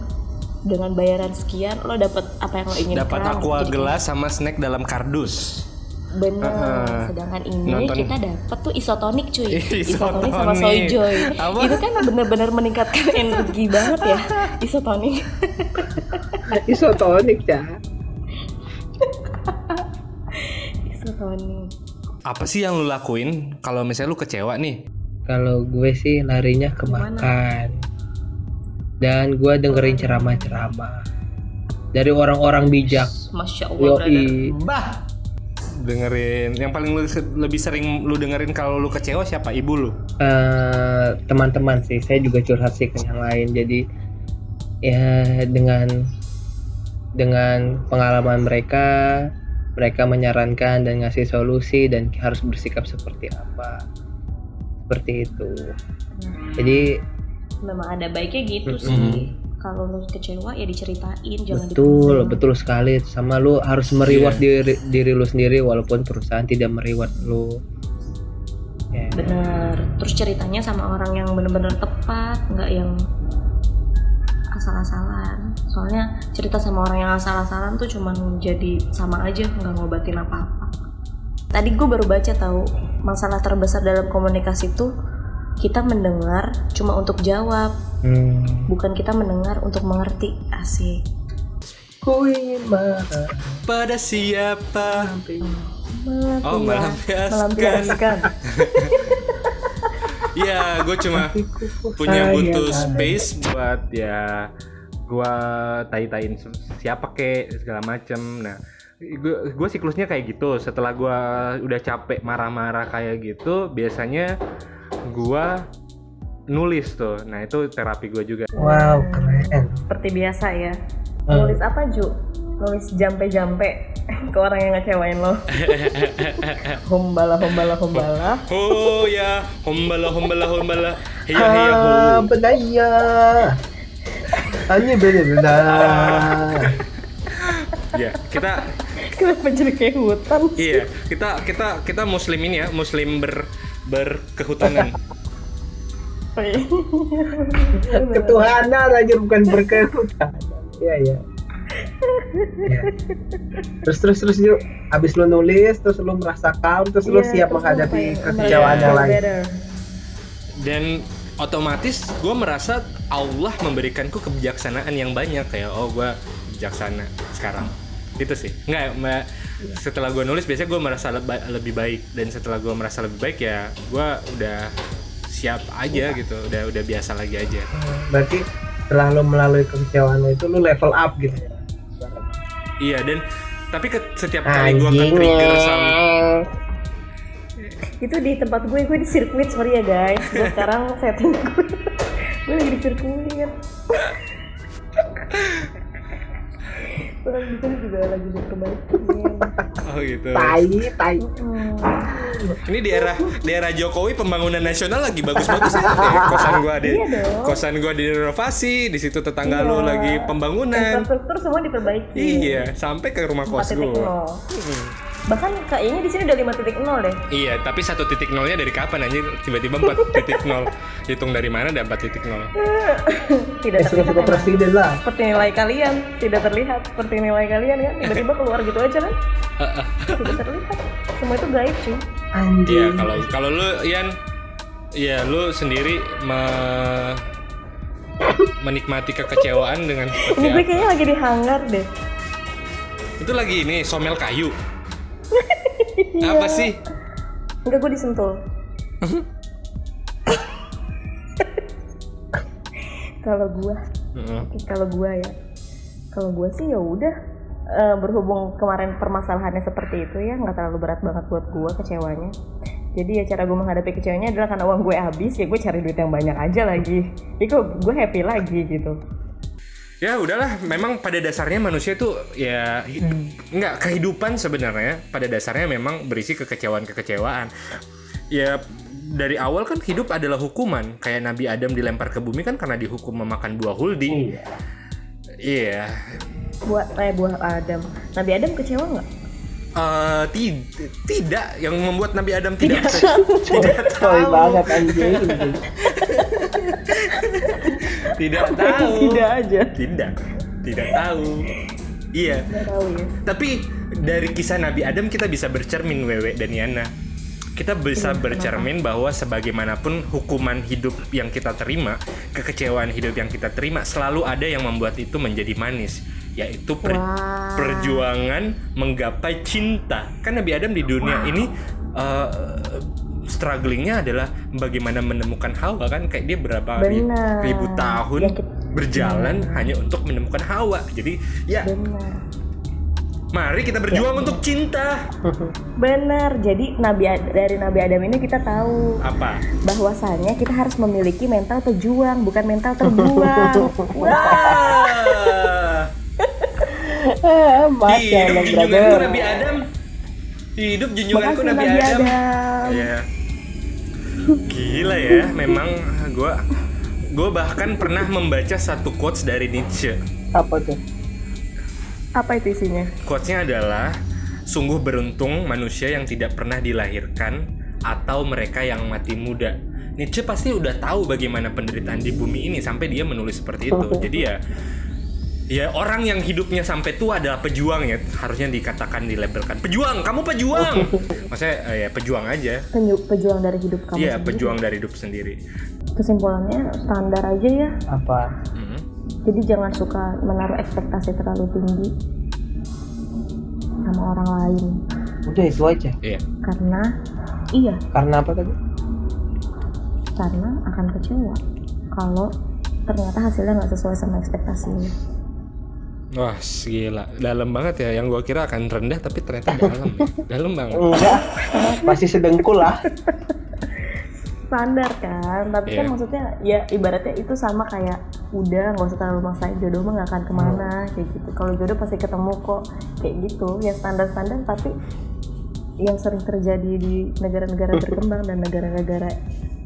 dengan bayaran sekian lo dapet apa yang lo inginkan. Dapat gitu. aqua Jadi gelas sama snack dalam kardus. Bener. Heeh. Sedangkan ini Nonton- kita dapet tuh isotonik cuy. Isotonik. sama soy joy. Apa? Itu kan bener-bener meningkatkan energi banget ya isotonik. Isotonik, Cah. Apa sih yang lu lakuin kalau misalnya lu kecewa nih? Kalau gue sih larinya ke Gimana? makan. Dan gue dengerin ceramah-ceramah dari orang-orang bijak. Masya Allah Yoi. Bah. Dengerin yang paling lu lebih sering lu dengerin kalau lu kecewa siapa? Ibu lu. Eh, teman-teman sih, saya juga curhat sih ke yang lain. Jadi ya dengan dengan pengalaman mereka, mereka menyarankan dan ngasih solusi dan harus bersikap seperti apa. Seperti itu. Jadi memang ada baiknya gitu Mm-mm. sih kalau lu kecewa ya diceritain jangan betul, dipendam. betul sekali. Sama lu harus mereward diri diri lu sendiri walaupun perusahaan tidak mereward lu. Ya. bener terus ceritanya sama orang yang bener-bener tepat nggak yang asal-asalan soalnya cerita sama orang yang asal-asalan tuh cuman jadi sama aja nggak ngobatin apa-apa tadi gue baru baca tahu masalah terbesar dalam komunikasi tuh kita mendengar cuma untuk jawab Hmm. bukan kita mendengar untuk mengerti asik Ku ingin marah. Pada siapa? Oh, melampiaskan. melampiaskan Iya, gue cuma punya butuh space buat ya gua tai-tain siapa kek segala macem nah gue gue siklusnya kayak gitu setelah gua udah capek marah-marah kayak gitu biasanya gua nulis tuh nah itu terapi gue juga Wow, keren. seperti biasa ya Hmm. nulis apa Ju? Nulis jampe-jampe ke orang yang ngecewain lo hombala hombala hombala oh ya hombala hombala hombala hiya hiya ho Ah, benaya. Hanya benar-benar. ya kita kenapa jadi kayak hutan sih? iya kita kita kita muslim ini ya muslim ber berkehutanan Ketuhanan aja bukan berkehutan. Iya, iya. Ya. Terus terus terus yuk, abis lu nulis, terus lu merasa calm, terus lu Iya, siap terus menghadapi kekecewaan yang lain. Dan otomatis gue merasa Allah memberikanku kebijaksanaan yang banyak. Kayak oh gue bijaksana sekarang. Itu sih. Nggak mbak setelah gue nulis biasanya gue merasa leba- lebih baik. Dan setelah gue merasa lebih baik ya gue udah siap aja gitu. Udah udah biasa lagi aja. Berarti setelah lu melalui kekecewaan itu lu level up gitu ya. Iya dan tapi ke, setiap kali gue ke trigger sama itu di tempat gue gue di sirkuit sorry ya guys. Gue sekarang setting gue. Gue lagi di sirkuit gue lagi di sini juga lagi diperbaikin oh gitu Tai, tai. Hmm. ini di era di era Jokowi pembangunan nasional lagi bagus-bagus ya Eh, kosan gue ada Iya dong. kosan gue direnovasi di situ tetangga Iya. lu lagi pembangunan infrastruktur semua diperbaiki Iya, sampai ke rumah kos 4.0 gua. Bahkan kayaknya di sini udah 5.0 deh Iya, tapi satu titik nolnya dari kapan anjir? Tiba-tiba empat titik nol. Hitung dari mana ada empat titik nol? tidak Eh, terlihat suka emang. presiden lah. seperti nilai kalian tidak terlihat seperti nilai kalian kan tiba-tiba keluar gitu aja kan tidak terlihat semua itu gaib cuy Iya, Anjing. kalau kalau lu Ian, ya lu sendiri me- menikmati kekecewaan dengan ini gue kayaknya lagi di hanggar deh Itu lagi ini somel kayu. Iya. Apa sih? enggak gue disentul. Kalau gue Heeh. kalau gue ya. Kalau gue sih ya udah eh, berhubung kemarin permasalahannya seperti itu ya nggak terlalu berat banget buat gue kecewanya. Jadi ya cara gue menghadapi kecewanya adalah karena uang gue habis ya gue cari duit yang banyak aja lagi. Jadi kok gue happy lagi gitu Ya udahlah, memang pada dasarnya manusia itu ya hi- nggak kehidupan sebenarnya pada dasarnya memang berisi kekecewaan-kekecewaan. Ya dari awal kan hidup adalah hukuman. Kayak Nabi Adam dilempar ke bumi kan karena dihukum memakan buah huldi. Iya. Iya. buat eh buah Adam Nabi Adam kecewa nggak Eh, tid- tidak yang membuat Nabi Adam tidak Tidak tahu banget anjing. tidak tahu. tidak aja Tidak. Tidak tahu. Iya. nggak tahu ya Tapi dari kisah Nabi Adam kita bisa bercermin Wewe dan Yana. Kita bisa Iya, bercermin bahwa sebagaimanapun hukuman hidup yang kita terima, kekecewaan hidup yang kita terima, selalu ada yang membuat itu menjadi manis. Yaitu per- Wah. perjuangan menggapai cinta. Kan Nabi Adam di dunia ini uh, strugglingnya adalah bagaimana menemukan Hawa kan kayak dia berapa ri- ribu tahun Yang kita- berjalan hanya untuk menemukan Hawa. Jadi ya Benar. mari kita berjuang untuk cinta. Benar. Jadi Nabi dari Nabi Adam ini kita tahu Apa? bahwasannya kita harus memiliki mental pejuang, bukan mental terbuang. Wah. Wah. Ah, Masya Hidup Allah, junjunganku. Nabi Adam. Hidup junjunganku Makasih Nabi, Nabi Adam. Adam. Iya. Gila ya, memang gua gue bahkan pernah membaca satu quotes dari Nietzsche. Apa tuh? Apa itu isinya? Quotesnya adalah sungguh beruntung manusia yang tidak pernah dilahirkan atau mereka yang mati muda. Nietzsche pasti udah tahu bagaimana penderitaan di bumi ini sampai dia menulis seperti itu. Jadi ya ya orang yang hidupnya sampai tua adalah pejuang ya harusnya dikatakan dilabelkan pejuang kamu pejuang maksudnya eh, ya pejuang aja Penyu- pejuang dari hidup kamu iya sendiri. pejuang dari hidup sendiri Kesimpulannya standar aja ya. Apa? Mhm. Jadi jangan suka menaruh ekspektasi terlalu tinggi sama orang lain. Udah itu aja. iya Karena iya, Karena apa tadi? karena akan kecewa kalau ternyata hasilnya nggak sesuai sama ekspektasinya. Wah gila dalam banget ya yang gua kira akan rendah tapi ternyata dalam ya. dalam banget Enggak. Masih sedengkul lah. Standar kan, tapi kan Iya. maksudnya ya ibaratnya itu sama kayak udah nggak usah terlalu maksain jodoh mah nggak akan ke mana kayak gitu. Kalau jodoh pasti ketemu kok kayak gitu. Ya standar-standar tapi yang sering terjadi di negara-negara berkembang dan negara-negara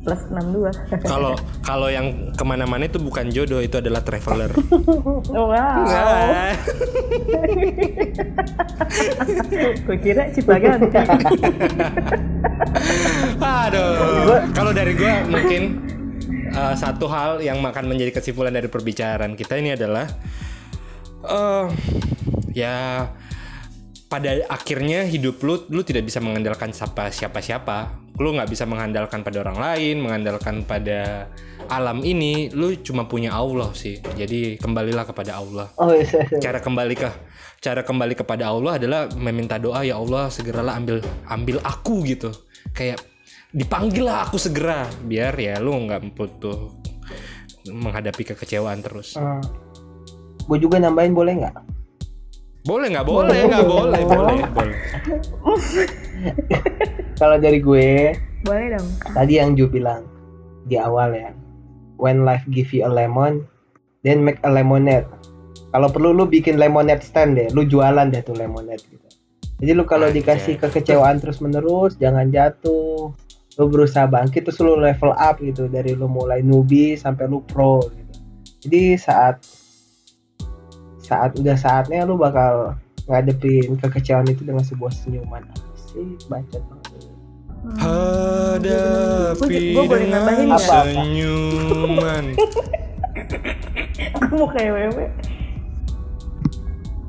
plus 62 kalau kalau yang ke mana-mana itu bukan jodoh itu adalah traveler. Wow. Nah. gue kira Cipaganti Aduh, kalau dari gua mungkin uh, satu hal yang akan menjadi kesimpulan dari perbicaraan kita ini adalah eh ya pada akhirnya hidup lu lu tidak bisa mengandalkan siapa siapa siapa lu nggak bisa mengandalkan pada orang lain mengandalkan pada alam ini lu cuma punya Allah sih jadi kembalilah kepada Allah Oh iya. iya. cara kembali ke cara kembali kepada Allah adalah meminta doa ya Allah segeralah ambil ambil aku gitu kayak dipanggil lah aku segera biar ya lu nggak butuh menghadapi kekecewaan terus Hmm. Gue juga nambahin boleh nggak? boleh nggak boleh nggak boleh boleh boleh Kalau dari gue, boleh dong tadi yang Ju bilang di awal ya. When life give you a lemon, then make a lemonade. Kalau perlu lu bikin lemonade stand deh, lu jualan deh tuh lemonade gitu. Jadi lu kalau dikasih kekecewaan terus menerus, jangan jatuh. Lu berusaha bangkit terus lu level up gitu dari lu mulai newbie sampai lu pro gitu. Jadi saat saat udah saatnya lu bakal ngadepin kekecewaan itu dengan sebuah senyuman. Bacot banget. hadapi boleh nambahin nggak? senyuman. Aku mau kayak wewe.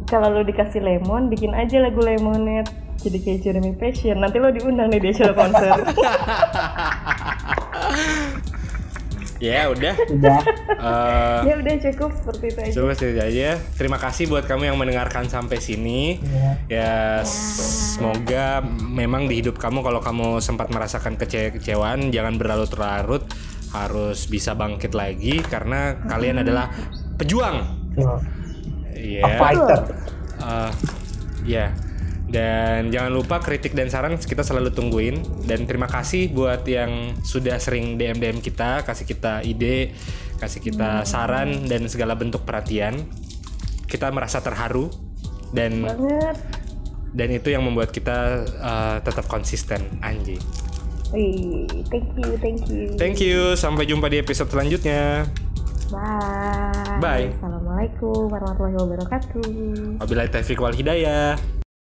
Kalau lu dikasih lemon bikin aja lagu lemonade jadi kayak Jeremy Passion. Nanti lo diundang nih di acara konser ya udah Udah. Eh, ya udah cukup seperti itu aja Coba seperti itu aja. Terima kasih buat kamu yang mendengarkan sampai sini. Ya. Ya semoga memang di hidup kamu kalau kamu sempat merasakan kece- kecewaan jangan berlarut-larut harus bisa bangkit lagi karena kalian adalah pejuang. Iya. A fighter. Eh, ya. Dan jangan lupa kritik dan saran kita selalu tungguin dan terima kasih buat yang sudah sering DM DM kita, kasih kita ide, kasih kita saran dan segala bentuk perhatian. Kita merasa terharu dan banget dan itu yang membuat kita eh, tetap konsisten anjing. Wih, thank you thank you Thank you, sampai jumpa di episode selanjutnya. bye Bye. assalamualaikum warahmatullahi wabarakatuh Wabillahi taufiq wal hidayah.